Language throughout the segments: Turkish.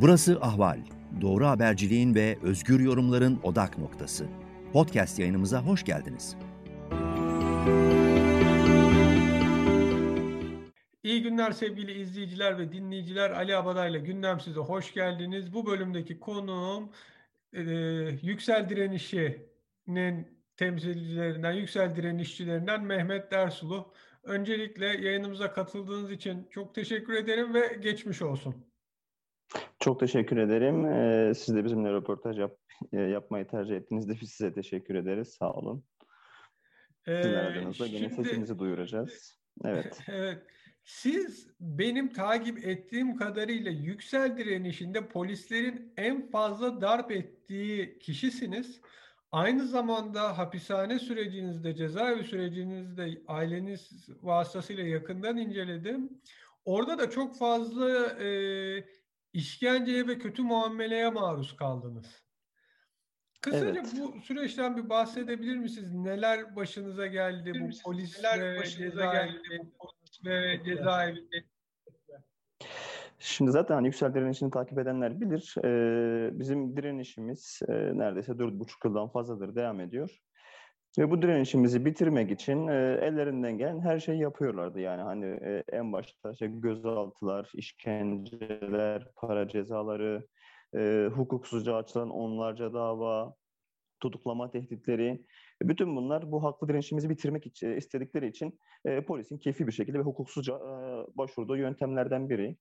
Burası Ahval. Doğru haberciliğin ve özgür yorumların odak noktası. Podcast yayınımıza hoş geldiniz. İyi günler sevgili izleyiciler ve dinleyiciler. Ali Abaday'la gündem size hoş geldiniz. Bu bölümdeki konuğum e, Yüksel Direnişi'nin temsilcilerinden, Yüksel Direnişçilerinden Mehmet Dersulu. Öncelikle yayınımıza katıldığınız için çok teşekkür ederim ve geçmiş olsun. Çok teşekkür ederim. Ee, siz de bizimle röportaj yap, e, yapmayı tercih ettiğinizde biz size teşekkür ederiz. Sağ olun. Sizin ee, aranızda gene sesimizi duyuracağız. Evet. evet. Siz benim takip ettiğim kadarıyla yüksel direnişinde polislerin en fazla darp ettiği kişisiniz. Aynı zamanda hapishane sürecinizde, cezaevi sürecinizde aileniz vasıtasıyla yakından inceledim. Orada da çok fazla e, işkenceye ve kötü muameleye maruz kaldınız. Kısaca evet. bu süreçten bir bahsedebilir misiniz? Neler başınıza geldi bu polis Neler ve cezaevi ve cezaevinde? Şimdi zaten hani yüksel direnişini takip edenler bilir. Ee, bizim direnişimiz e, neredeyse dört buçuk yıldan fazladır devam ediyor. Ve bu direnişimizi bitirmek için e, ellerinden gelen her şeyi yapıyorlardı. Yani hani e, en başta işte gözaltılar, işkenceler, para cezaları, e, hukuksuzca açılan onlarca dava, tutuklama tehditleri. Bütün bunlar bu haklı direnişimizi bitirmek için, istedikleri için e, polisin keyfi bir şekilde ve hukuksuzca e, başvurduğu yöntemlerden biri.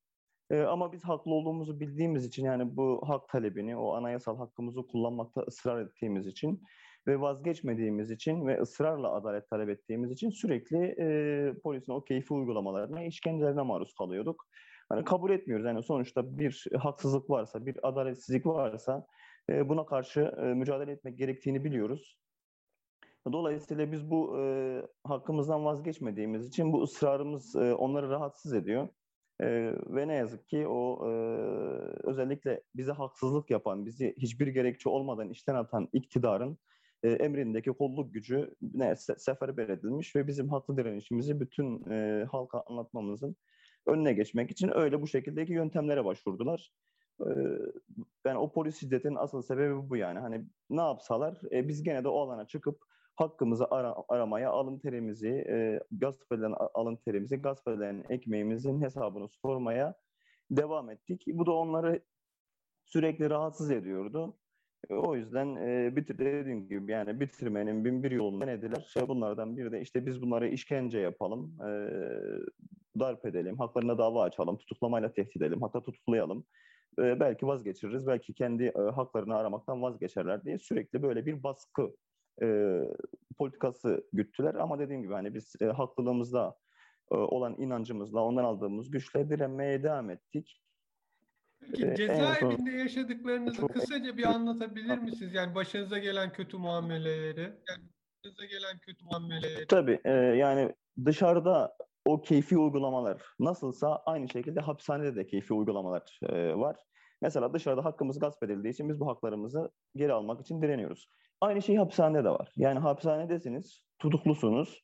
E, ama biz haklı olduğumuzu bildiğimiz için yani bu hak talebini, o anayasal hakkımızı kullanmakta ısrar ettiğimiz için ve vazgeçmediğimiz için ve ısrarla adalet talep ettiğimiz için sürekli e, polisin o keyfi uygulamalarına, işkencelerine maruz kalıyorduk. Hani kabul etmiyoruz. Yani sonuçta bir haksızlık varsa, bir adaletsizlik varsa e, buna karşı e, mücadele etmek gerektiğini biliyoruz. Dolayısıyla biz bu e, hakkımızdan vazgeçmediğimiz için bu ısrarımız e, onları rahatsız ediyor. E, ve ne yazık ki o e, özellikle bize haksızlık yapan, bizi hiçbir gerekçe olmadan işten atan iktidarın e, emrindeki kolluk gücü ne seferber edilmiş ve bizim haklı direnişimizi bütün e, halka anlatmamızın önüne geçmek için öyle bu şekildeki yöntemlere başvurdular. E, ben o polis şiddetinin asıl sebebi bu yani. Hani ne yapsalar e, biz gene de o alana çıkıp hakkımızı ara, aramaya, alın terimizi, e, gasp edilen alın terimizi, gasp edilen ekmeğimizin hesabını sormaya devam ettik. Bu da onları sürekli rahatsız ediyordu. O yüzden e, bitir dediğim gibi yani bitirmenin bin bir yolunu denediler. Şey, bunlardan biri de işte biz bunları işkence yapalım, e, darp edelim, haklarına dava açalım, tutuklamayla tehdit edelim, hatta tutuklayalım. E, belki vazgeçiririz, belki kendi e, haklarını aramaktan vazgeçerler diye sürekli böyle bir baskı e, politikası güttüler. Ama dediğim gibi hani biz e, haklılığımızda e, olan inancımızla, ondan aldığımız güçle direnmeye devam ettik. Peki ee, cezaevinde yaşadıklarınızı kısaca bir anlatabilir misiniz? Yani başınıza gelen kötü muameleleri. Yani başınıza gelen kötü muameleleri. Tabii e, yani dışarıda o keyfi uygulamalar nasılsa aynı şekilde hapishanede de keyfi uygulamalar e, var. Mesela dışarıda hakkımız gasp edildiği için biz bu haklarımızı geri almak için direniyoruz. Aynı şey hapishanede de var. Yani hapishanedesiniz, tutuklusunuz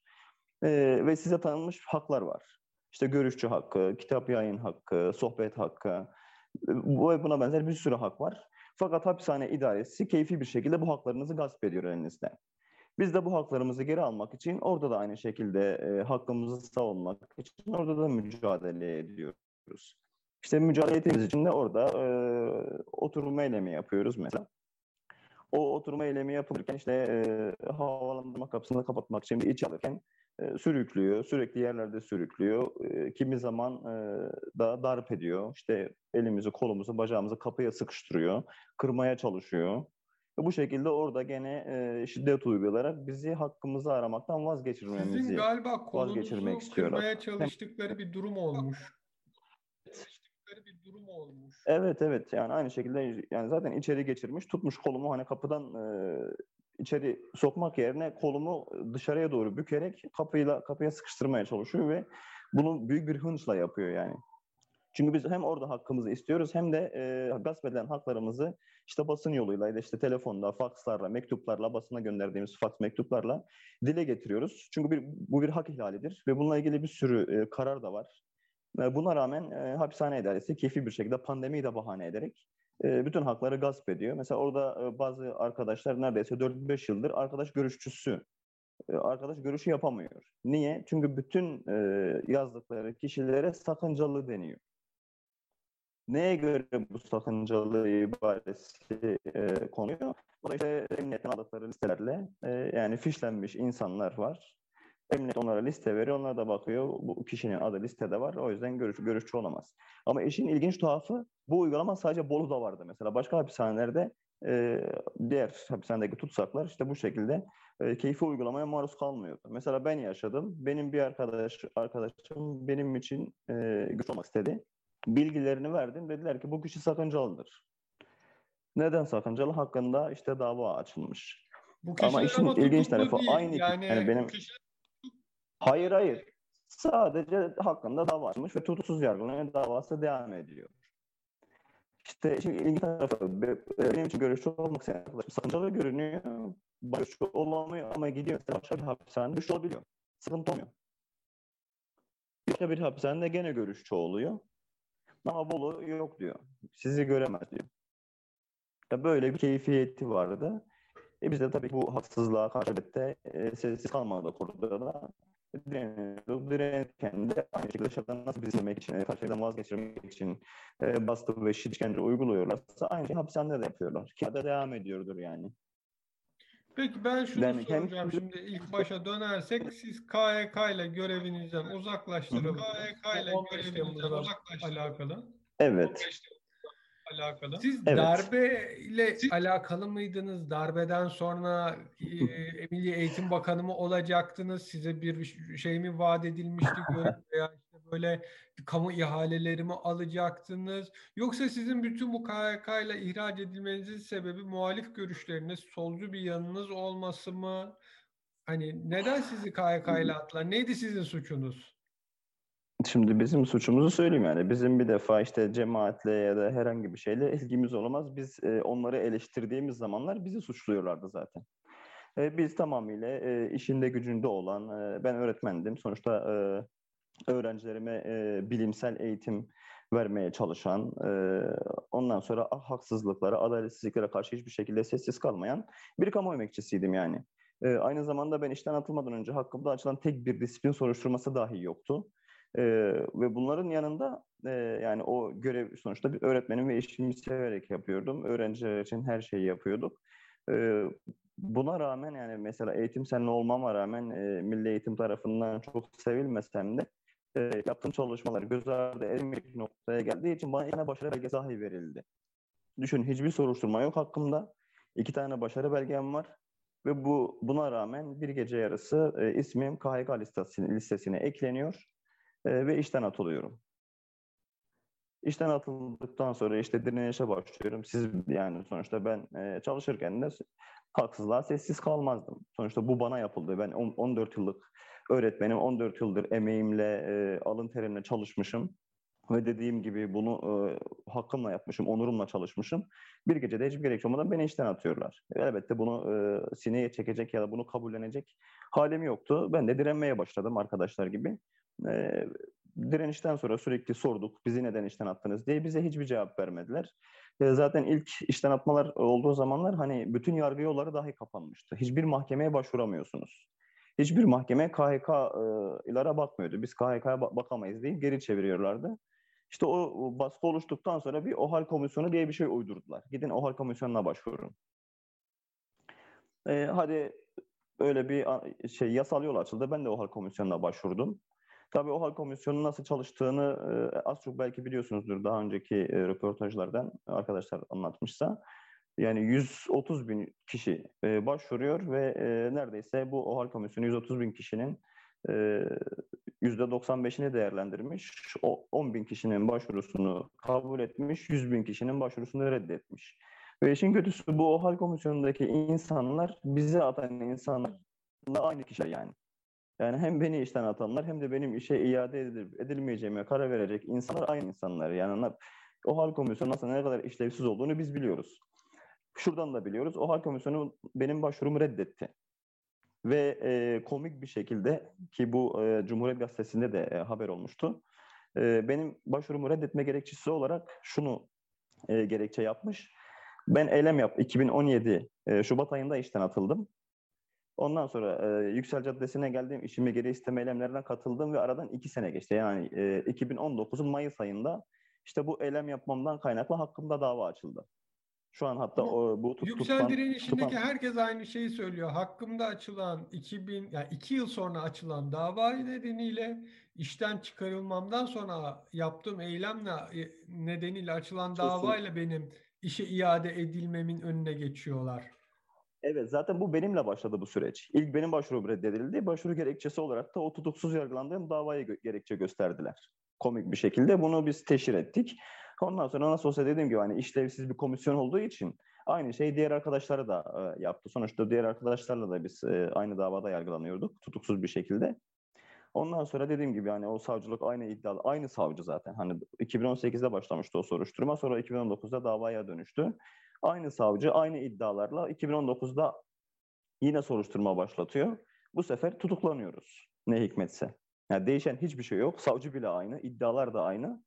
e, ve size tanınmış haklar var. İşte görüşçü hakkı, kitap yayın hakkı, sohbet hakkı, bu buna benzer bir sürü hak var. Fakat hapishane idaresi keyfi bir şekilde bu haklarınızı gasp ediyor elinizden. Biz de bu haklarımızı geri almak için orada da aynı şekilde e, hakkımızı savunmak için orada da mücadele ediyoruz. İşte mücadele ettiğimiz için de orada e, oturma eylemi yapıyoruz mesela. O oturma eylemi yapılırken işte e, havalandırma kapısını kapatmak için bir iç alırken e, sürüklüyor, sürekli yerlerde sürüklüyor. E, kimi zaman e, da darp ediyor. İşte elimizi, kolumuzu, bacağımızı kapıya sıkıştırıyor, kırmaya çalışıyor. Ve bu şekilde orada gene e, şiddet uygulayarak bizi hakkımızı aramaktan vazgeçirmemizi Sizin galiba kolunuzu kırmaya çalıştıkları bir durum olmuş bir durum olmuş. Evet evet yani aynı şekilde yani zaten içeri geçirmiş tutmuş kolumu hani kapıdan e, içeri sokmak yerine kolumu dışarıya doğru bükerek kapıyla kapıya sıkıştırmaya çalışıyor ve bunu büyük bir hınçla yapıyor yani. Çünkü biz hem orada hakkımızı istiyoruz hem de e, gasp edilen haklarımızı işte basın yoluyla işte telefonla, fakslarla, mektuplarla, basına gönderdiğimiz faks mektuplarla dile getiriyoruz. Çünkü bir, bu bir hak ihlalidir ve bununla ilgili bir sürü e, karar da var. Buna rağmen e, hapishane idaresi keyfi bir şekilde pandemiyi de bahane ederek e, bütün hakları gasp ediyor. Mesela orada e, bazı arkadaşlar neredeyse 4-5 yıldır arkadaş görüşçüsü e, arkadaş görüşü yapamıyor. Niye? Çünkü bütün e, yazdıkları kişilere sakıncalı deniyor. Neye göre bu sakıncalı ibaresi e, konuyor? O da işte emniyetten aldıkları listelerle e, yani fişlenmiş insanlar var. Emniyet onlara liste veriyor. Onlar da bakıyor. Bu kişinin adı listede var. O yüzden görüş, görüşçü olamaz. Ama işin ilginç tuhafı bu uygulama sadece Bolu'da vardı mesela. Başka hapishanelerde e, diğer hapishanedeki tutsaklar işte bu şekilde e, keyfi uygulamaya maruz kalmıyordu. Mesela ben yaşadım. Benim bir arkadaş arkadaşım benim için e, güç olmak istedi. Bilgilerini verdim. Dediler ki bu kişi sakıncalıdır. Neden sakıncalı? Hakkında işte dava açılmış. Bu Ama işin ilginç tarafı değil. aynı Yani, yani benim- bu kişiler Hayır hayır. Sadece hakkında dava açılmış ve tutuksuz yargılanıyor. Davası devam ediyor. İşte şimdi ilginç tarafı be- benim için görüşçü olmak sakıncalı görünüyor. Görüşçü olamıyor ama gidiyor başka bir hapishanede görüşçü olabiliyor. Sıkıntı olmuyor. Başka bir hapishanede gene görüşçü oluyor. Ama Bolu yok diyor. Sizi göremez diyor. Ya böyle bir keyfiyeti vardı. E biz de tabii bu haksızlığa karşı de e, sessiz kalmadı koridorda da direniyoruz. Direnirken de aynı şekilde dışarıdan nasıl bizi silmek için, e, karşıdan vazgeçirmek için e, baskı ve şiddet işkence uyguluyorlarsa aynı şeyi hapishanede de yapıyorlar. Ki de devam ediyordur yani. Peki ben şunu Yani hem- soracağım şimdi ilk başa dönersek siz KHK ile görevinizden uzaklaştırılıp KHK ile 15 Temmuz'la alakalı. Evet. Alakalı. Siz Evet. darbe ile alakalı mıydınız? Darbeden sonra e, Milli Eğitim Bakanı mı olacaktınız? Size bir şey mi vaat edilmişti veya işte böyle kamu ihaleleri mi alacaktınız? Yoksa sizin bütün bu KHK ile ihraç edilmenizin sebebi muhalif görüşleriniz, solcu bir yanınız olması mı? Hani neden sizi KHK ile attılar? Neydi sizin suçunuz? Şimdi bizim suçumuzu söyleyeyim yani. Bizim bir defa işte cemaatle ya da herhangi bir şeyle ilgimiz olamaz. Biz e, onları eleştirdiğimiz zamanlar bizi suçluyorlardı zaten. E, biz tamamıyla e, işinde gücünde olan, e, ben öğretmendim. Sonuçta e, öğrencilerime e, bilimsel eğitim vermeye çalışan, e, ondan sonra haksızlıklara, adaletsizliklere karşı hiçbir şekilde sessiz kalmayan bir kamu emekçisiydim yani. E, aynı zamanda ben işten atılmadan önce hakkımda açılan tek bir disiplin soruşturması dahi yoktu. Ee, ve bunların yanında e, yani o görev sonuçta bir öğretmenim ve işimi severek yapıyordum. Öğrenciler için her şeyi yapıyorduk. Ee, buna rağmen yani mesela eğitim senli olmama rağmen e, Milli Eğitim tarafından çok sevilmesem de e, yaptığım çalışmalar göz ardı edilmeyecek noktaya geldiği için bana yine başarı belgesi dahi verildi. Düşün hiçbir soruşturma yok hakkımda. İki tane başarı belgem var. Ve bu buna rağmen bir gece yarısı e, ismim KHK listesine, listesine ekleniyor ve işten atılıyorum. İşten atıldıktan sonra işte direnişe başlıyorum. Siz yani sonuçta ben çalışırken de haksızlığa sessiz kalmazdım. Sonuçta bu bana yapıldı. Ben on, 14 yıllık öğretmenim, 14 yıldır emeğimle, alın terimle çalışmışım. Ve dediğim gibi bunu hakkımla yapmışım, onurumla çalışmışım. Bir gecede hiçbir gerekçe olmadan beni işten atıyorlar. Elbette bunu sineye çekecek ya da bunu kabullenecek halim yoktu. Ben de direnmeye başladım arkadaşlar gibi. E, direnişten sonra sürekli sorduk bizi neden işten attınız diye bize hiçbir cevap vermediler. E, zaten ilk işten atmalar olduğu zamanlar hani bütün yargı yolları dahi kapanmıştı. Hiçbir mahkemeye başvuramıyorsunuz. Hiçbir mahkeme KHK'lara bakmıyordu. Biz KHK'ya bakamayız deyip geri çeviriyorlardı. İşte o baskı oluştuktan sonra bir OHAL komisyonu diye bir şey uydurdular. Gidin OHAL komisyonuna başvurun. E, hadi öyle bir şey yasal yol açıldı. Ben de OHAL komisyonuna başvurdum. Tabii OHAL komisyonu nasıl çalıştığını az çok belki biliyorsunuzdur daha önceki röportajlardan arkadaşlar anlatmışsa. Yani 130 bin kişi başvuruyor ve neredeyse bu OHAL komisyonu 130 bin kişinin e, %95'ini değerlendirmiş. O 10 bin kişinin başvurusunu kabul etmiş, 100 bin kişinin başvurusunu reddetmiş. Ve işin kötüsü bu OHAL komisyonundaki insanlar bize atan insanlar aynı kişiler yani. Yani hem beni işten atanlar hem de benim işe iade edilip edilmeyeceğime karar verecek insanlar aynı insanlar. Yani o hal komisyonu aslında ne kadar işlevsiz olduğunu biz biliyoruz. Şuradan da biliyoruz. O hal komisyonu benim başvurumu reddetti. Ve e, komik bir şekilde ki bu e, Cumhuriyet Gazetesi'nde de e, haber olmuştu. e, benim başvurumu reddetme gerekçesi olarak şunu e, gerekçe yapmış. Ben eylem yap 2017 e, Şubat ayında işten atıldım. Ondan sonra e, Yüksel Caddesi'ne geldim, işimi geri isteme eylemlerine katıldım ve aradan iki sene geçti. Yani e, 2019'un Mayıs ayında işte bu eylem yapmamdan kaynaklı hakkımda dava açıldı. Şu an hatta o, bu tut, Yüksel tutan, direnişindeki tutan... herkes aynı şeyi söylüyor. Hakkımda açılan 2000 yani 2 yıl sonra açılan dava nedeniyle işten çıkarılmamdan sonra yaptığım eylemle e, nedeniyle açılan davayla benim işe iade edilmemin önüne geçiyorlar. Evet zaten bu benimle başladı bu süreç. İlk benim başvurum reddedildi. Başvuru gerekçesi olarak da o tutuksuz yargılandığım davayı gö- gerekçe gösterdiler. Komik bir şekilde bunu biz teşhir ettik. Ondan sonra nasıl olsa dediğim gibi hani işlevsiz bir komisyon olduğu için aynı şey diğer arkadaşları da e, yaptı. Sonuçta diğer arkadaşlarla da biz e, aynı davada yargılanıyorduk tutuksuz bir şekilde. Ondan sonra dediğim gibi hani o savcılık aynı iddialı, aynı savcı zaten. Hani 2018'de başlamıştı o soruşturma, sonra 2019'da davaya dönüştü. Aynı savcı, aynı iddialarla 2019'da yine soruşturma başlatıyor. Bu sefer tutuklanıyoruz. Ne hikmetse. Yani değişen hiçbir şey yok. Savcı bile aynı, iddialar da aynı.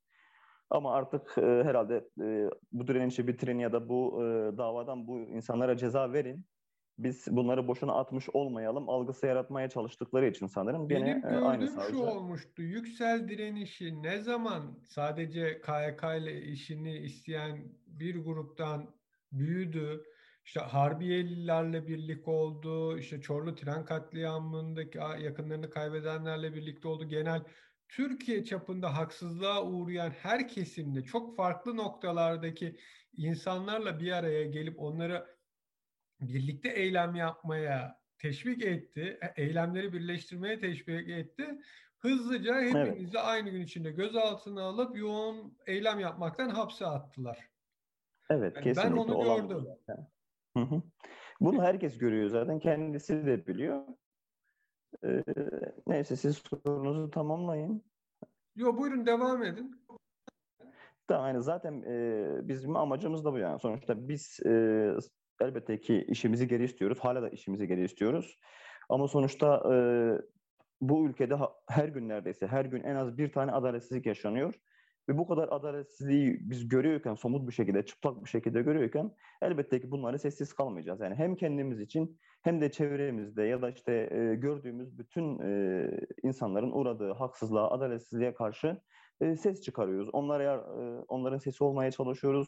Ama artık e, herhalde e, bu direnişi bitirin ya da bu e, davadan bu insanlara ceza verin. Biz bunları boşuna atmış olmayalım algısı yaratmaya çalıştıkları için sanırım. Benim Gene, gördüğüm aynı şu olmuştu. Yüksel direnişi ne zaman sadece KYK ile işini isteyen bir gruptan büyüdü. İşte Harbiyelilerle birlik oldu. İşte Çorlu tren katliamındaki yakınlarını kaybedenlerle birlikte oldu. Genel Türkiye çapında haksızlığa uğrayan her kesimde çok farklı noktalardaki insanlarla bir araya gelip onları birlikte eylem yapmaya teşvik etti. E, eylemleri birleştirmeye teşvik etti. Hızlıca hepinizi evet. aynı gün içinde gözaltına alıp yoğun eylem yapmaktan hapse attılar. Evet, yani kesinlikle. Ben onu gördüm. Hı hı. Bunu herkes görüyor zaten. Kendisi de biliyor. Ee, neyse siz sorunuzu tamamlayın. Yo buyurun devam edin. Tamam yani zaten e, bizim amacımız da bu yani. Sonuçta biz e, elbette ki işimizi geri istiyoruz. Hala da işimizi geri istiyoruz. Ama sonuçta e, bu ülkede her gün neredeyse her gün en az bir tane adaletsizlik yaşanıyor. Ve bu kadar adaletsizliği biz görüyorken, somut bir şekilde, çıplak bir şekilde görüyorken elbette ki bunları sessiz kalmayacağız. Yani hem kendimiz için hem de çevremizde ya da işte e, gördüğümüz bütün e, insanların uğradığı haksızlığa, adaletsizliğe karşı e, ses çıkarıyoruz. Onlara e, onların sesi olmaya çalışıyoruz.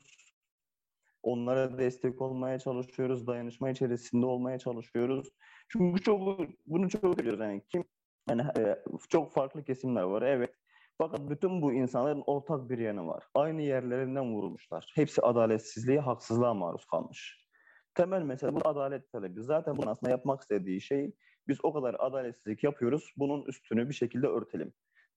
Onlara destek olmaya çalışıyoruz. Dayanışma içerisinde olmaya çalışıyoruz. Çünkü çok bunu çok biliyoruz yani kim yani e, çok farklı kesimler var. Evet fakat bütün bu insanların ortak bir yanı var. Aynı yerlerinden vurulmuşlar. Hepsi adaletsizliğe, haksızlığa maruz kalmış. Temel mesele bu adalet talebi. Zaten bunun aslında yapmak istediği şey biz o kadar adaletsizlik yapıyoruz. Bunun üstünü bir şekilde örtelim.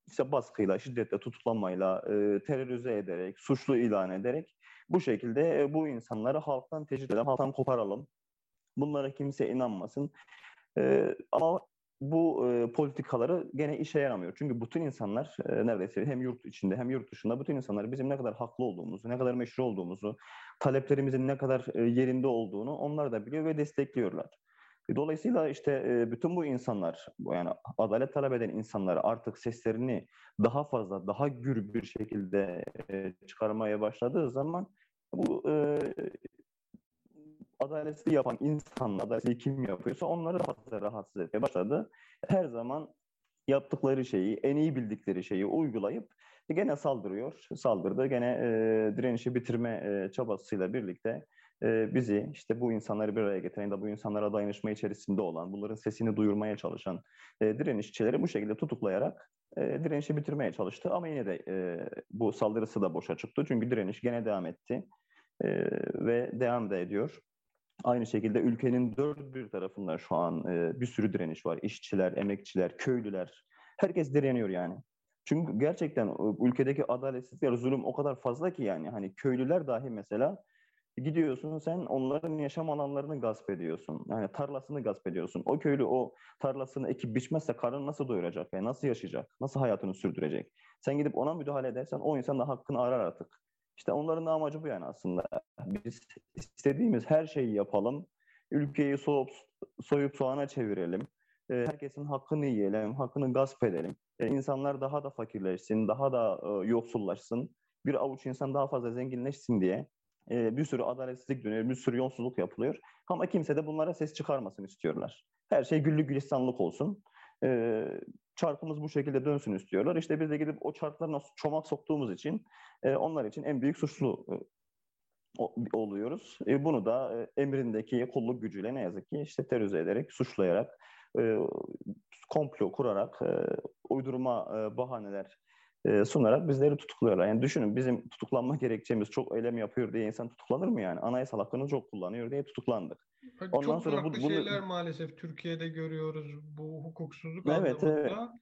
İşte baskıyla, şiddetle, tutuklanmayla, e, terörize ederek, suçlu ilan ederek bu şekilde e, bu insanları halktan tecrit edelim, halktan koparalım. Bunlara kimse inanmasın. E, ama bu e, politikaları gene işe yaramıyor. Çünkü bütün insanlar e, neredeyse hem yurt içinde hem yurt dışında bütün insanlar bizim ne kadar haklı olduğumuzu, ne kadar meşru olduğumuzu, taleplerimizin ne kadar e, yerinde olduğunu onlar da biliyor ve destekliyorlar. Dolayısıyla işte e, bütün bu insanlar, yani adalet talep eden insanlar artık seslerini daha fazla, daha gür bir şekilde e, çıkarmaya başladığı zaman bu e, adaletsizliği yapan insanlar, adaletsizliği kim yapıyorsa onları fazla rahatsız etmeye başladı. Her zaman yaptıkları şeyi, en iyi bildikleri şeyi uygulayıp gene saldırıyor. Saldırdı. Gene e, direnişi bitirme e, çabasıyla birlikte e, bizi işte bu insanları bir araya getiren de bu insanlara dayanışma içerisinde olan, bunların sesini duyurmaya çalışan e, direnişçileri bu şekilde tutuklayarak e, direnişi bitirmeye çalıştı. Ama yine de e, bu saldırısı da boşa çıktı. Çünkü direniş gene devam etti e, ve devam da ediyor. Aynı şekilde ülkenin dört bir tarafında şu an e, bir sürü direniş var. İşçiler, emekçiler, köylüler. Herkes direniyor yani. Çünkü gerçekten e, ülkedeki adaletsizlik, zulüm o kadar fazla ki yani. Hani köylüler dahi mesela gidiyorsun sen onların yaşam alanlarını gasp ediyorsun. Yani tarlasını gasp ediyorsun. O köylü o tarlasını ekip biçmezse karnını nasıl doyuracak? Yani nasıl yaşayacak? Nasıl hayatını sürdürecek? Sen gidip ona müdahale edersen o insan da hakkını arar artık. İşte onların da amacı bu yani aslında. Biz istediğimiz her şeyi yapalım. Ülkeyi soğup, soyup soğana çevirelim. Herkesin hakkını yiyelim, hakkını gasp edelim. e, daha da fakirleşsin, daha da e, yoksullaşsın, bir avuç insan daha fazla zenginleşsin diye e, bir sürü adaletsizlik dönüyor, bir sürü yolsuzluk yapılıyor. Ama kimse de bunlara ses çıkarmasın istiyorlar. Her şey güllük gülistanlık olsun. E, çarkımız bu şekilde dönsün istiyorlar. İşte biz de gidip o çarklarına çomak soktuğumuz için e, onlar için en büyük suçlu e, oluyoruz. E, bunu da e, emrindeki kulluk gücüyle ne yazık ki işte terörize ederek, suçlayarak, e, komplo kurarak, e, uydurma e, bahaneler e, sunarak bizleri tutukluyorlar. Yani düşünün bizim tutuklanma gerekçemiz çok eylem yapıyor diye insan tutuklanır mı yani? Anayasal hakkını çok kullanıyor diye tutuklandık. Ondan çok sonra bu, bunu... şeyler maalesef Türkiye'de görüyoruz bu hukuksuzluk evet, anlamında. Evet.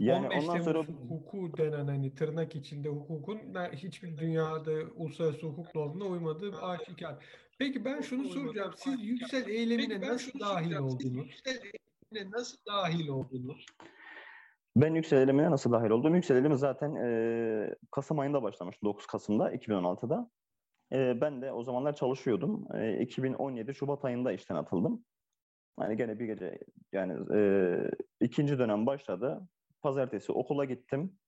Yani 15 ondan sonra hukuku denen hani tırnak içinde hukukun hiçbir dünyada uluslararası hukuk normuna uymadığı aşikar. Peki ben şunu soracağım. Siz yüksel eylemine nasıl dahil oldunuz? Yüksel eylemine nasıl dahil oldunuz? Ben yüksel eylemine nasıl dahil oldum? Yüksel eylemi zaten e, Kasım ayında başlamıştı. 9 Kasım'da 2016'da. E, ben de o zamanlar çalışıyordum. E, 2017 Şubat ayında işten atıldım. Yani gene bir gece yani e, ikinci dönem başladı. Pazartesi okula gittim.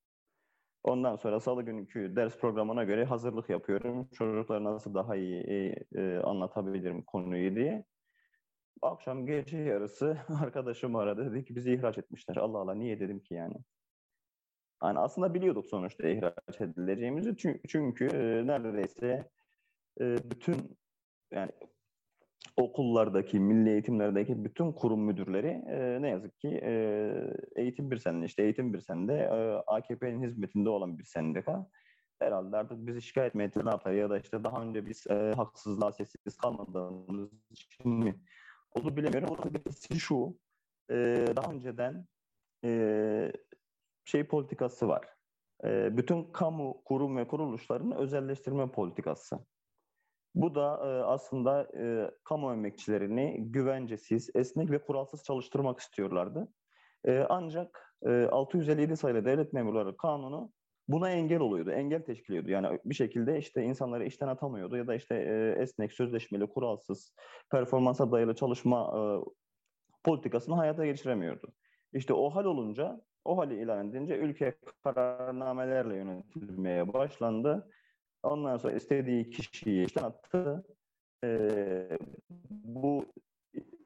Ondan sonra salı günkü ders programına göre hazırlık yapıyorum. Çocuklara nasıl daha iyi e, anlatabilirim konuyu diye. Akşam gece yarısı arkadaşım aradı. Dedi ki bizi ihraç etmişler. Allah Allah niye dedim ki yani. Yani aslında biliyorduk sonuçta ihraç edileceğimizi. Çünkü, çünkü e, neredeyse e, bütün yani okullardaki, milli eğitimlerdeki bütün kurum müdürleri e, ne yazık ki eğitim bir sende işte eğitim bir sende AKP'nin hizmetinde olan bir sendika. Herhalde artık bizi şikayet mi ne yapar ya da işte daha önce biz haksızlığa sessiz kalmadığımız için mi onu bilemiyorum. Ama birisi şu e, daha önceden e, şey politikası var. E, bütün kamu kurum ve kuruluşların özelleştirme politikası. Bu da e, aslında e, kamu emekçilerini güvencesiz, esnek ve kuralsız çalıştırmak istiyorlardı. E, ancak e, 657 sayılı devlet memurları kanunu buna engel oluyordu, engel teşkil ediyordu. Yani bir şekilde işte insanları işten atamıyordu ya da işte e, esnek, sözleşmeli, kuralsız, performansa dayalı çalışma e, politikasını hayata geçiremiyordu. İşte o hal olunca, o hali ilan edince ülke kararnamelerle yönetilmeye başlandı Ondan sonra istediği kişiyi işten attı. Ee, bu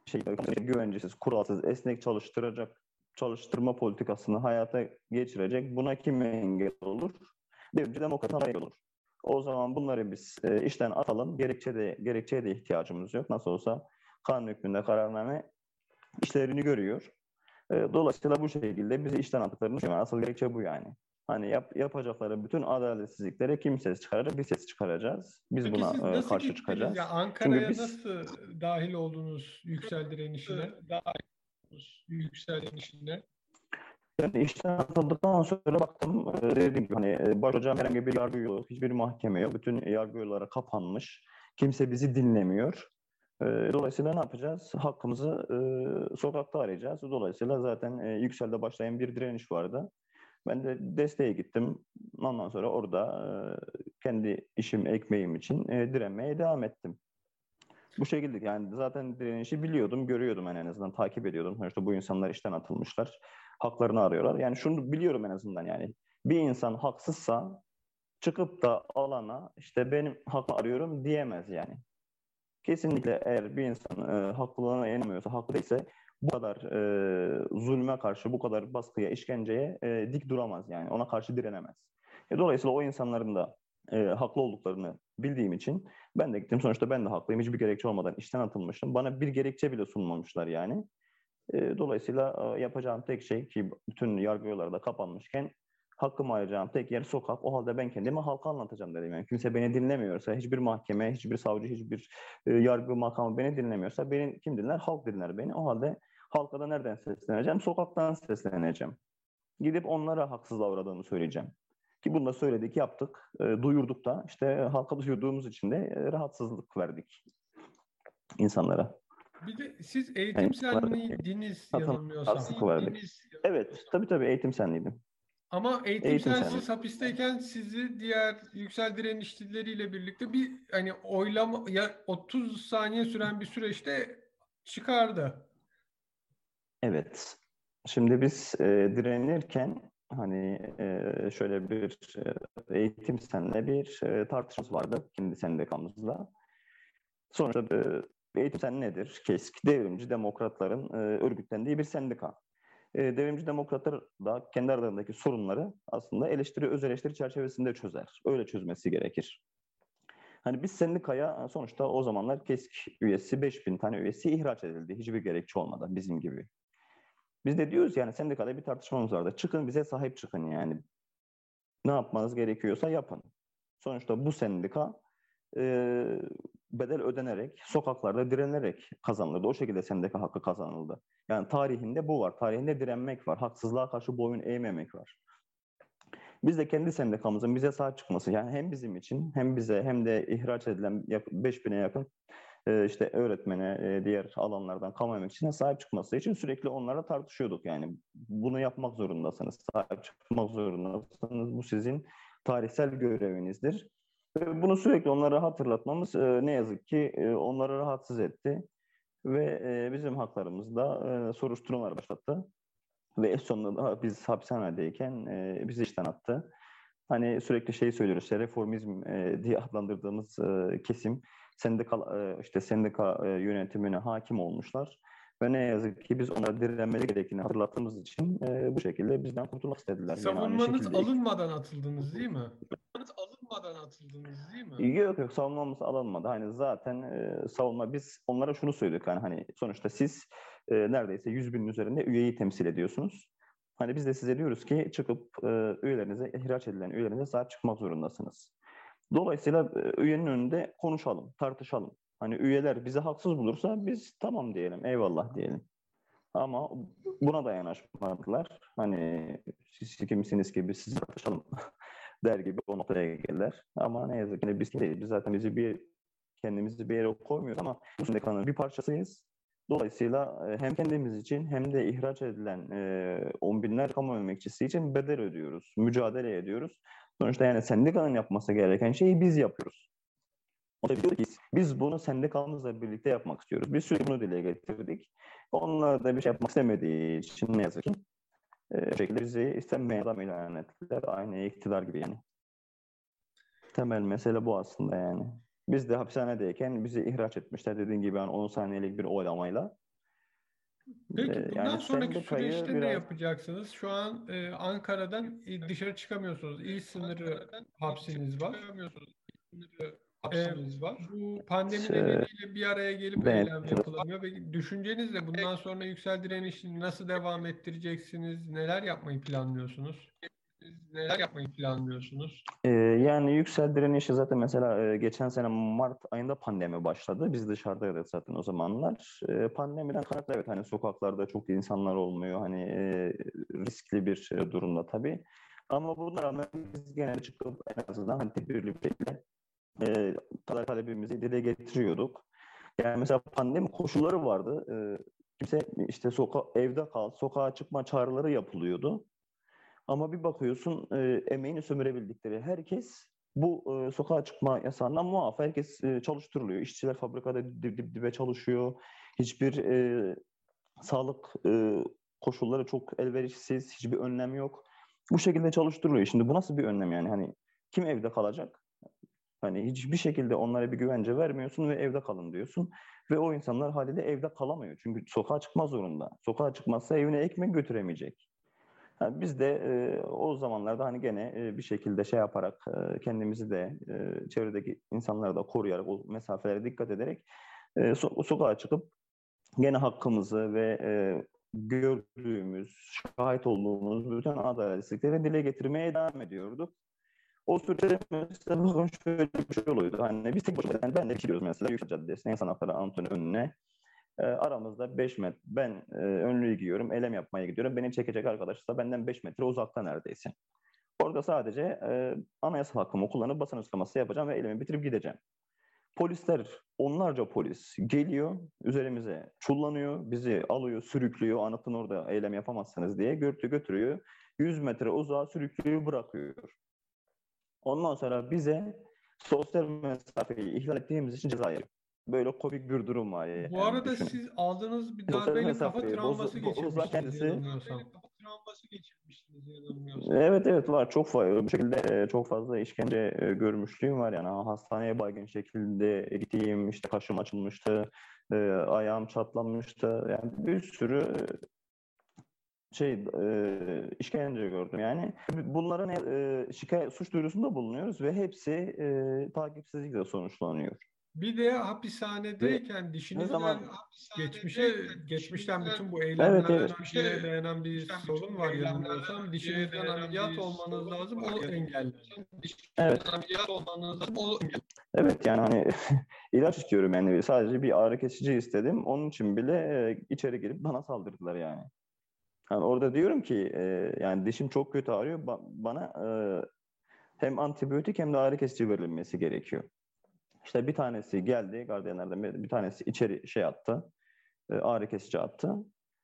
şey güvencesiz, kuralsız, esnek çalıştıracak çalıştırma politikasını hayata geçirecek. Buna kim engel olur? Devrimci demokratlar engel olur. O zaman bunları biz e, işten atalım. Gerekçe de, gerekçeye de ihtiyacımız yok. Nasıl olsa kanun hükmünde kararname işlerini görüyor. E, dolayısıyla bu şekilde bizi işten attıklarını düşünüyorum. Asıl gerekçe bu yani. Hani yap, yapacakları bütün adaletsizliklere kim ses çıkaracak? Bir ses çıkaracağız. Biz Peki buna e, karşı gittiniz? çıkacağız. Ya Ankara'ya biz... nasıl dahil oldunuz yüksel direnişine? Dahil oldunuz yüksel direnişine? Yani işten atıldıktan sonra baktım e, dediğim gibi hani e, başhocam herhangi bir yargı yok, hiçbir mahkeme yok. Bütün yargı yolları kapanmış. Kimse bizi dinlemiyor. Dolayısıyla ne yapacağız? Hakkımızı e, sokakta arayacağız. Dolayısıyla zaten e, yükselde başlayan bir direniş vardı. Ben de desteğe gittim. Ondan sonra orada e, kendi işim, ekmeğim için e, direnmeye devam ettim. Bu şekilde yani zaten direnişi biliyordum, görüyordum en azından takip ediyordum. Sonuçta bu insanlar işten atılmışlar, haklarını arıyorlar. Yani şunu biliyorum en azından yani bir insan haksızsa çıkıp da alana işte benim hakkımı arıyorum diyemez yani. Kesinlikle eğer bir insan e, haklılığına inanmıyorsa, haklı değilse bu kadar e, zulme karşı, bu kadar baskıya, işkenceye e, dik duramaz yani. Ona karşı direnemez. E, dolayısıyla o insanların da e, haklı olduklarını bildiğim için ben de gittim. Sonuçta ben de haklıyım. Hiçbir gerekçe olmadan işten atılmışım. Bana bir gerekçe bile sunmamışlar yani. E, dolayısıyla e, yapacağım tek şey ki bütün yargı yolları da kapanmışken hakkımı arayacağım tek yer sokak. O halde ben kendimi halka anlatacağım dedim. Yani kimse beni dinlemiyorsa, hiçbir mahkeme, hiçbir savcı, hiçbir e, yargı makamı beni dinlemiyorsa beni kim dinler? Halk dinler beni. O halde Halka da nereden sesleneceğim? Sokaktan sesleneceğim. Gidip onlara haksızlığa uğradığını söyleyeceğim. Ki bunu da söyledik, yaptık, e, duyurduk da. İşte halka duyurduğumuz için de e, rahatsızlık verdik insanlara. Bir de siz eğitim senliydiniz yanılmıyorsam. Verdik. Evet, tabii tabii eğitim senliydim. Ama eğitim, eğitim hapisteyken sizi diğer yüksel direnişçileriyle birlikte bir hani oylama ya 30 saniye süren bir süreçte çıkardı. Evet. Şimdi biz e, direnirken hani şöyle bir eğitim senle bir e, vardı kendi sendikamızla. Sonuçta e, eğitim sen nedir? KESK, devrimci demokratların e, örgütlendiği bir sendika. Devrimci demokratlar da kendi aralarındaki sorunları aslında eleştiri, öz eleştiri çerçevesinde çözer. Öyle çözmesi gerekir. Hani biz sendikaya sonuçta o zamanlar KESK üyesi 5000 tane üyesi ihraç edildi. Hiçbir gerekçe olmadan bizim gibi. Biz de diyoruz yani sendikada bir tartışmamız vardı. Çıkın bize sahip çıkın yani. Ne yapmanız gerekiyorsa yapın. Sonuçta bu sendika e, bedel ödenerek, sokaklarda direnerek kazanıldı. O şekilde sendika hakkı kazanıldı. Yani tarihinde bu var. Tarihinde direnmek var. Haksızlığa karşı boyun eğmemek var. Biz de kendi sendikamızın bize sahip çıkması yani hem bizim için hem bize hem de ihraç edilen 5000'e yakın işte öğretmene, e, diğer alanlardan kamu emekçisine sahip çıkması için sürekli onlara tartışıyorduk. Yani bunu yapmak zorundasınız, sahip çıkmak zorundasınız. Bu sizin tarihsel görevinizdir. Bunu sürekli onlara hatırlatmamız e, ne yazık ki onları rahatsız etti. Ve bizim haklarımızda soruşturmalar başlattı. Ve en sonunda da biz hapishanedeyken bizi işten attı. Hani sürekli şey söylüyoruz, reformizm diye adlandırdığımız kesim sendika işte sendika yönetimine hakim olmuşlar. Ve ne yazık ki biz onlara direnmeleri gerektiğini hatırlattığımız için e, bu şekilde bizden kurtulmak istediler. Savunmanız yani alınmadan atıldınız değil mi? Savunmanız alınmadan atıldınız değil mi? Yok yok savunmamız alınmadı. Hani zaten e, savunma biz onlara şunu söyledik hani hani sonuçta siz e, neredeyse 100 binin üzerinde üyeyi temsil ediyorsunuz. Hani biz de size diyoruz ki çıkıp e, üyelerinize ihraç edilen üyelerinize sahip çıkmak zorundasınız. Dolayısıyla e, üyenin önünde konuşalım, tartışalım. Hani üyeler bizi haksız bulursa biz tamam diyelim, eyvallah diyelim. Ama buna da yanaşmadılar. Hani siz kimsiniz ki biz sizi tartışalım der gibi o noktaya geldiler. Ama ne yazık ki biz değil. Biz zaten bizi bir kendimizi bir yere koymuyoruz ama bu sendikanın bir parçasıyız. Dolayısıyla e, hem kendimiz için hem de ihraç edilen e, on binler kamu emekçisi için bedel ödüyoruz, mücadele ediyoruz. Sonuçta yani sendikanın yapması gereken şeyi biz yapıyoruz. O da diyor ki biz bunu sendikamızla birlikte yapmak istiyoruz. Biz sürekli bunu dile getirdik. Onlar da bir şey yapmak istemediği için ne yazık ki e, şekilde bizi istenmeyen adam ilan ettiler. Aynı iktidar gibi yani. Temel mesele bu aslında yani. Biz de hapishanedeyken bizi ihraç etmişler dediğin gibi yani 10 saniyelik bir oylamayla. Peki ee, bundan yani sonraki süreçte biraz... ne yapacaksınız? Şu an e, Ankara'dan dışarı çıkamıyorsunuz. İl sınırı hapsiniz var. Hapsiniz var. Bu pandemi şey, nedeniyle bir araya gelip ben, eylem yapılamıyor. Peki düşünceniz de bundan sonra yüksel direnişini nasıl devam ettireceksiniz? Neler yapmayı planlıyorsunuz? Neler yapmayı planlıyorsunuz? Ee, yani yüksel direnişi zaten mesela e, geçen sene Mart ayında pandemi başladı. Biz dışarıdaydık zaten o zamanlar. E, pandemiden kaynaklı evet hani sokaklarda çok insanlar olmuyor. Hani e, riskli bir e, durumda tabii. Ama buna rağmen biz genelde çıkıp en azından hani tedbirli bir şekilde e, talebimizi dile getiriyorduk. Yani mesela pandemi koşulları vardı. E, kimse işte soka evde kal, sokağa çıkma çağrıları yapılıyordu. Ama bir bakıyorsun e, emeğini sömürebildikleri herkes bu e, sokağa çıkma yasağından muaf. Herkes e, çalıştırılıyor. İşçiler fabrikada dip, dip dibe çalışıyor. Hiçbir e, sağlık e, koşulları çok elverişsiz. Hiçbir önlem yok. Bu şekilde çalıştırılıyor. Şimdi bu nasıl bir önlem yani? Hani kim evde kalacak? Hani hiçbir şekilde onlara bir güvence vermiyorsun ve evde kalın diyorsun. Ve o insanlar haliyle evde kalamıyor. Çünkü sokağa çıkma zorunda. Sokağa çıkmazsa evine ekmek götüremeyecek. Biz de e, o zamanlarda hani gene e, bir şekilde şey yaparak e, kendimizi de e, çevredeki insanları da koruyarak o mesafelere dikkat ederek e, so- sokağa çıkıp gene hakkımızı ve e, gördüğümüz, şahit olduğumuz bütün adaletsizlikleri dile getirmeye devam ediyorduk. O süreçte mesela bakın şöyle bir şey oluyordu. Hani biz tek başına yani ben de gidiyoruz mesela Yüksel Caddesi'ne, insan hakları Anıtı'nın önüne. E, aramızda 5 metre. Ben e, önlüğü giyiyorum, elem yapmaya gidiyorum. Beni çekecek arkadaş da benden 5 metre uzakta neredeyse. Orada sadece e, anayasal hakkımı kullanıp basın açıklaması yapacağım ve elimi bitirip gideceğim. Polisler, onlarca polis geliyor, üzerimize çullanıyor, bizi alıyor, sürüklüyor, anıtın orada eylem yapamazsınız diye götürüyor, götürüyor. 100 metre uzağa sürüklüyor, bırakıyor. Ondan sonra bize sosyal mesafeyi ihlal ettiğimiz için ceza veriyor. Böyle komik bir durum var yani. Bu arada düşünün. siz aldığınız bir darbeyle kafa travması geçirmiştiniz kendisi- yanılmıyorsam. travması geçirmiştiniz yanılmıyorsam. Evet evet var çok fazla bu şekilde e, çok fazla işkence e, görmüşlüğüm var yani hastaneye baygın şekilde gittiğim işte kaşım açılmıştı e, ayağım çatlamıştı yani bir sürü e, şey e, işkence gördüm yani bunların e, şikayet suç duyurusunda bulunuyoruz ve hepsi e, takipsizlikle sonuçlanıyor. Bir de hapishanedeyken dişinizden zaman- geçmişe geçmişten bütün bu eylemlerden evet. önceye dayanan bir sorun var yanılmıyorsam. Dişinizden ameliyat bir olmanız lazım. O engeller. Evet. Ameliyat olmanız lazım. O Evet yani hani ilaç istiyorum yani sadece bir ağrı kesici istedim. Onun için bile e, içeri girip bana saldırdılar yani. Hani orada diyorum ki e, yani dişim çok kötü ağrıyor. Ba- bana e, hem antibiyotik hem de ağrı kesici verilmesi gerekiyor. İşte bir tanesi geldi gardiyanlardan biri, bir tanesi içeri şey attı. e, ağrı kesici attı.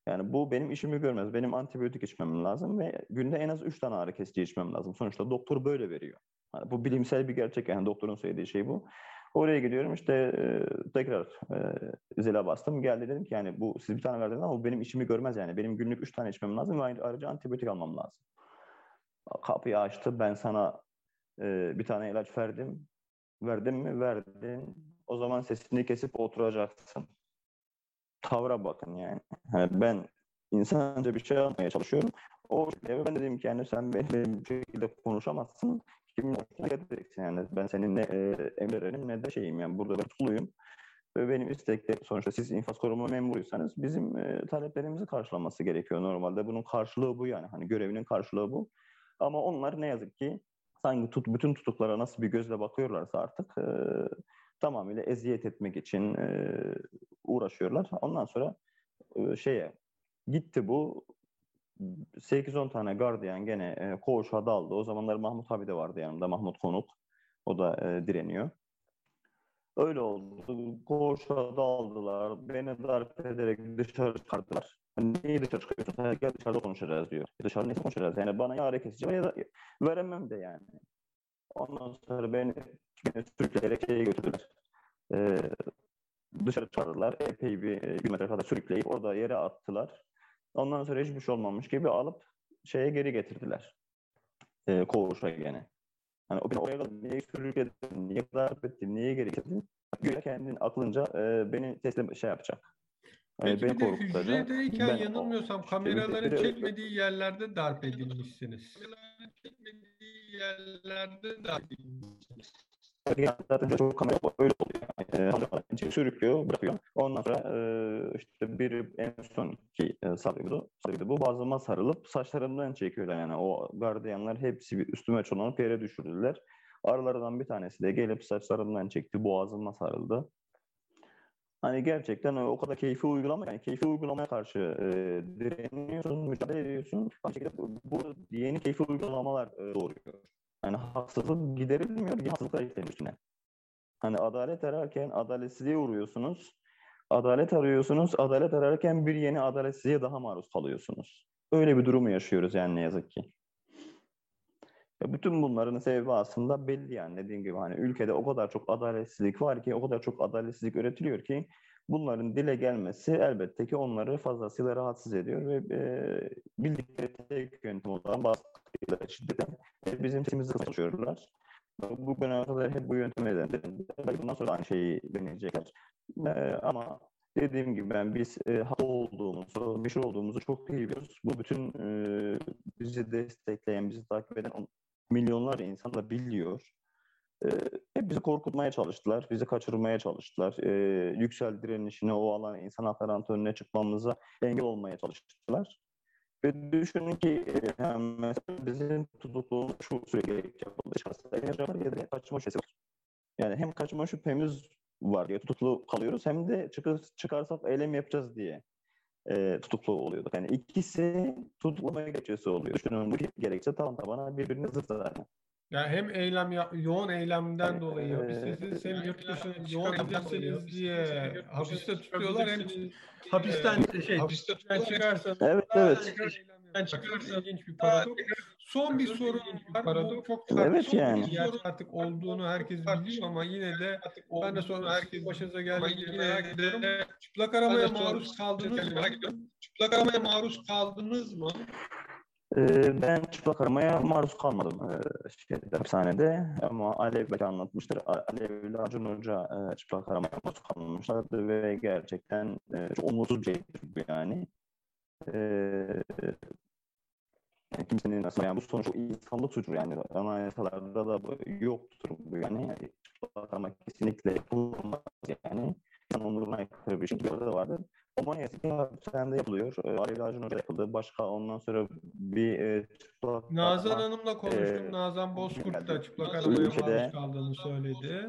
Yani bu benim işimi görmez. Benim antibiyotik içmem lazım ve günde en az 3 tane ağrı kesici içmem lazım. Sonuçta doktor böyle veriyor. Hani bu bilimsel bir gerçek yani doktorun söylediği şey bu. Oraya gidiyorum işte e, tekrar e, zile bastım. Geldi dedim ki yani bu siz bir tane verdiniz ama bu benim işimi görmez yani. Benim günlük üç tane içmem lazım ve ayrı- ayrıca antibiyotik almam lazım. Kapıyı açtı ben sana e, bir tane ilaç verdim. Verdim mi? Verdin. O zaman sesini kesip oturacaksın. Tavra bakın yani. Hani ben insanca bir şey yapmaya çalışıyorum. O şekilde ben dedim ki yani sen benim, benim bu şekilde konuşamazsın. Kimin hoşuna gideceksin yani. Ben senin ne e, emrenim ne de şeyim yani. Burada ben tutukluyum. Ve benim isteklerim sonuçta siz infaz koruma memuruysanız bizim e, taleplerimizi karşılaması gerekiyor normalde. Bunun karşılığı bu yani. Hani görevinin karşılığı bu. Ama onlar ne yazık ki sanki tut, bütün tutuklara nasıl bir gözle bakıyorlarsa artık e, tamamıyla eziyet etmek için e, uğraşıyorlar. Ondan sonra e, şeye gitti bu 8-10 tane gardiyan gene e, koğuşa daldı. O zamanlar Mahmut abi de vardı yanımda. Mahmut Konuk. O da e, direniyor. Öyle oldu. Koğuşa daldılar. Beni darp ederek dışarı çıkardılar. Hani Niye dışarı çıkıyorsun? Ha, Gel dışarıda konuşacağız diyor. Dışarı nasıl konuşacağız? Yani bana ya ağrı kesici ya da veremem de yani. Ondan sonra beni, beni sürükleyerek şeye götürdüler. Ee, dışarı çıkardılar. Epey bir e, bir metre kadar sürükleyip orada yere attılar. Ondan sonra hiçbir şey olmamış gibi alıp şeye geri getirdiler. Ee, koğuşa gene. Hani o beni oraya kadar niye sürükledin, niye darp ettin, niye geri getirdin? Güya kendin aklınca e, beni teslim şey yapacak. E, Peki beni bir de hücredeyken Ben- yanılmıyorsam işte kameraların çekmediği yerlerde darp edilmişsiniz. kameraların çekmediği yerlerde de Yani zaten çok kamera öyle oluyor. E, sürüklüyor, bırakıyor. Ondan sonra e, işte biri en son ki e, sarıyordu. sarıyordu. Bu bazıma sarılıp saçlarımdan çekiyorlar yani. O gardiyanlar hepsi bir üstüme çonlanıp yere düşürdüler. Aralarından bir tanesi de gelip saçlarımdan çekti, boğazıma sarıldı. Hani gerçekten o kadar keyfi uygulama, yani keyfi uygulamaya karşı e, direniyorsun, mücadele ediyorsun. Bu, yeni keyfi uygulamalar e, doğuruyor. Yani haksızlık giderilmiyor, bir haksızlık üstüne. Hani adalet ararken adaletsizliğe uğruyorsunuz. Adalet arıyorsunuz, adalet ararken bir yeni adaletsizliğe daha maruz kalıyorsunuz. Öyle bir durumu yaşıyoruz yani ne yazık ki. Ya bütün bunların sebebi aslında belli yani dediğim gibi hani ülkede o kadar çok adaletsizlik var ki, o kadar çok adaletsizlik üretiliyor ki bunların dile gelmesi elbette ki onları fazlasıyla rahatsız ediyor ve e, bildikleri tek yöntem olan baskıyla, şiddete e, bizim sesimizi kısıyorlar. Bugüne kadar hep bu yöntemi denediler. Bundan sonra aynı şeyi deneyecekler. E, ama dediğim gibi ben biz e, haklı olduğumuzu, bir şey olduğumuzu çok iyi biliyoruz. Bu bütün e, bizi destekleyen, bizi takip eden on- milyonlarca insan da biliyor. E, hep bizi korkutmaya çalıştılar, bizi kaçırmaya çalıştılar. E, yüksel direnişine, o alan insan hakları antrenörüne çıkmamıza engel olmaya çalıştılar. Ve düşünün ki e, yani mesela bizim tutukluğumuz şu süre gerekecek yapıldı. Şahsen ya da kaçma şüphesi var. Yani hem kaçma şüphemiz var diye tutuklu kalıyoruz hem de çıkar, çıkarsak eylem yapacağız diye e, tutuklu oluyorduk. Yani ikisi tutuklamaya gerekçesi oluyor. Düşünün bu gerekçe tam tabana birbirine zıt zaten. Yani hem eylem ya- yoğun eylemden Yani, dolayı eee, hapistesiniz hem yurt dışına yoğun eylemseniz diye hapiste tutuyorlar hem Hapisten hapisten şey hapiste hapisten çıkarsanız Evet evet. çıkarsanız ilginç bir paradoks. Son bir Çok soru ilginç bir var. Paradoks. çok Evet tartışmalı yani. bir artık olduğunu herkes biliyor ama yine de ben de sonra herkes başınıza geldiğinde merak ediyorum. Çıplak aramaya maruz kaldınız mı? Çıplak aramaya maruz kaldınız mı? Ee, ben çıplak aramaya maruz kalmadım e, hapishanede ama Alev belki anlatmıştır. Alev ile Acun Hoca e, çıplak aramaya maruz kalmışlardı ve gerçekten e, çok umutsuz bir bu yani. E, yani kimsenin aslında yani bu sonuç insanlık suçu yani anayasalarda da bu yoktur bu yani. Çıplak arama kesinlikle yapılmaz yani. İnsan onuruna aykırı bir şey. Bir arada vardı. Ama ne yazık ki hapishanede yapılıyor. E, Alev Acun Hoca yapıldı. Başka ondan sonra bir e, çıplak Nazan arama- Hanım'la konuştum. Ee, Nazan Bozkurt da çıplak Nazan aramaya ülkede- maruz kaldığını söyledi.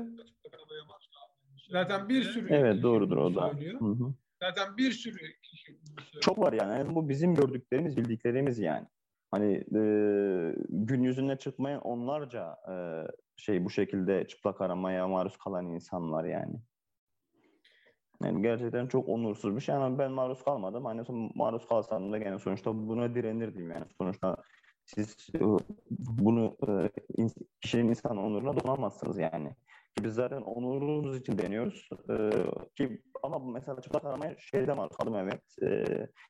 Zaten bir sürü Evet doğrudur o da. söylüyor. Hı hı. Zaten bir sürü kişi. Çok var yani. Yani Bu bizim gördüklerimiz, bildiklerimiz yani. Hani e, gün yüzüne çıkmayan onlarca e, şey bu şekilde çıplak aramaya maruz kalan insanlar yani. Yani gerçekten çok onursuz bir şey ama ben maruz kalmadım. Hani maruz kalsam da gene sonuçta buna direnirdim yani. Sonuçta siz e, bunu e, kişinin insan onuruna dokunamazsınız yani. Biz zaten onurumuz için deniyoruz. E, ki ama mesela çıplak aramaya şeyde maruz kaldım evet.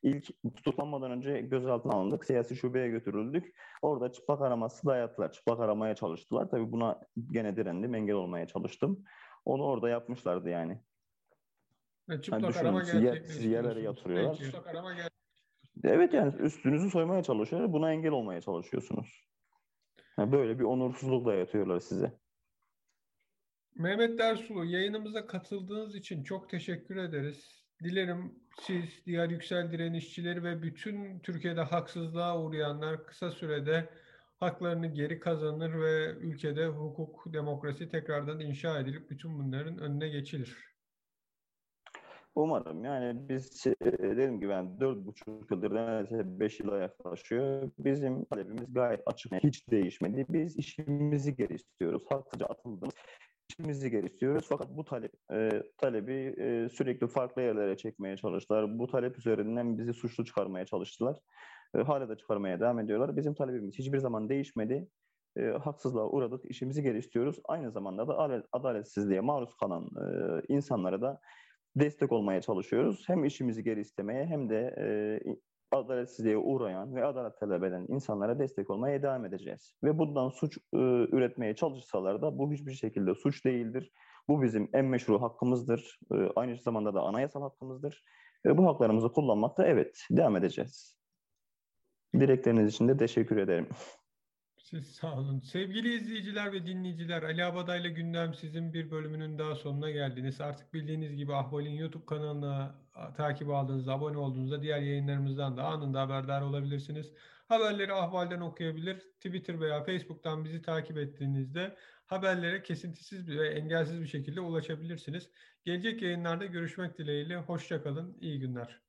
İlk tutuklanmadan önce gözaltına alındık. Siyasi şubeye götürüldük. Orada çıplak araması dayattılar. Çıplak aramaya çalıştılar. Tabii buna gene direndim. Engel olmaya çalıştım. Onu orada yapmışlardı yani. Ve çıplak düşünün, arama sizi yerlere yatırıyorlar. Çıplak arama Evet yani üstünüzü soymaya çalışıyorlar. Buna engel olmaya çalışıyorsunuz. Yani böyle bir onursuzlukla yatıyorlar size. Mehmet Dersulu yayınımıza katıldığınız için çok teşekkür ederiz. Dilerim siz, diğer yüksel direnişçileri ve bütün Türkiye'de haksızlığa uğrayanlar kısa sürede haklarını geri kazanır ve ülkede hukuk, demokrasi tekrardan inşa edilip bütün bunların önüne geçilir. Umarım yani biz e, dediğim gibi yani dört buçuk yıldır neredeyse beş yıla yaklaşıyor. Bizim talebimiz gayet açık. Hiç değişmedi. Biz işimizi geri istiyoruz. Haksızca atıldığımız işimizi geri istiyoruz. Fakat bu talep e, talebi e, sürekli farklı yerlere çekmeye çalıştılar. Bu talep üzerinden bizi suçlu çıkarmaya çalıştılar. E, hala da çıkarmaya devam ediyorlar. Bizim talebimiz hiçbir zaman değişmedi. E, haksızlığa uğradık. işimizi geri istiyoruz. Aynı zamanda da adal- adaletsizliğe maruz kalan e, insanlara da destek olmaya çalışıyoruz. Hem işimizi geri istemeye hem de e, adaletsizliğe uğrayan ve adalet talep eden insanlara destek olmaya devam edeceğiz. Ve bundan suç e, üretmeye çalışsalar da bu hiçbir şekilde suç değildir. Bu bizim en meşru hakkımızdır. E, aynı zamanda da anayasal hakkımızdır. Ve bu haklarımızı kullanmakta evet devam edeceğiz. Dilekleriniz için de teşekkür ederim. Siz sağ olun. Sevgili izleyiciler ve dinleyiciler, Ali Abaday'la Gündem sizin bir bölümünün daha sonuna geldiniz. Artık bildiğiniz gibi Ahval'in YouTube kanalına takip aldığınızda, abone olduğunuzda diğer yayınlarımızdan da anında haberdar olabilirsiniz. Haberleri Ahval'den okuyabilir. Twitter veya Facebook'tan bizi takip ettiğinizde haberlere kesintisiz ve engelsiz bir şekilde ulaşabilirsiniz. Gelecek yayınlarda görüşmek dileğiyle. Hoşça kalın. İyi günler.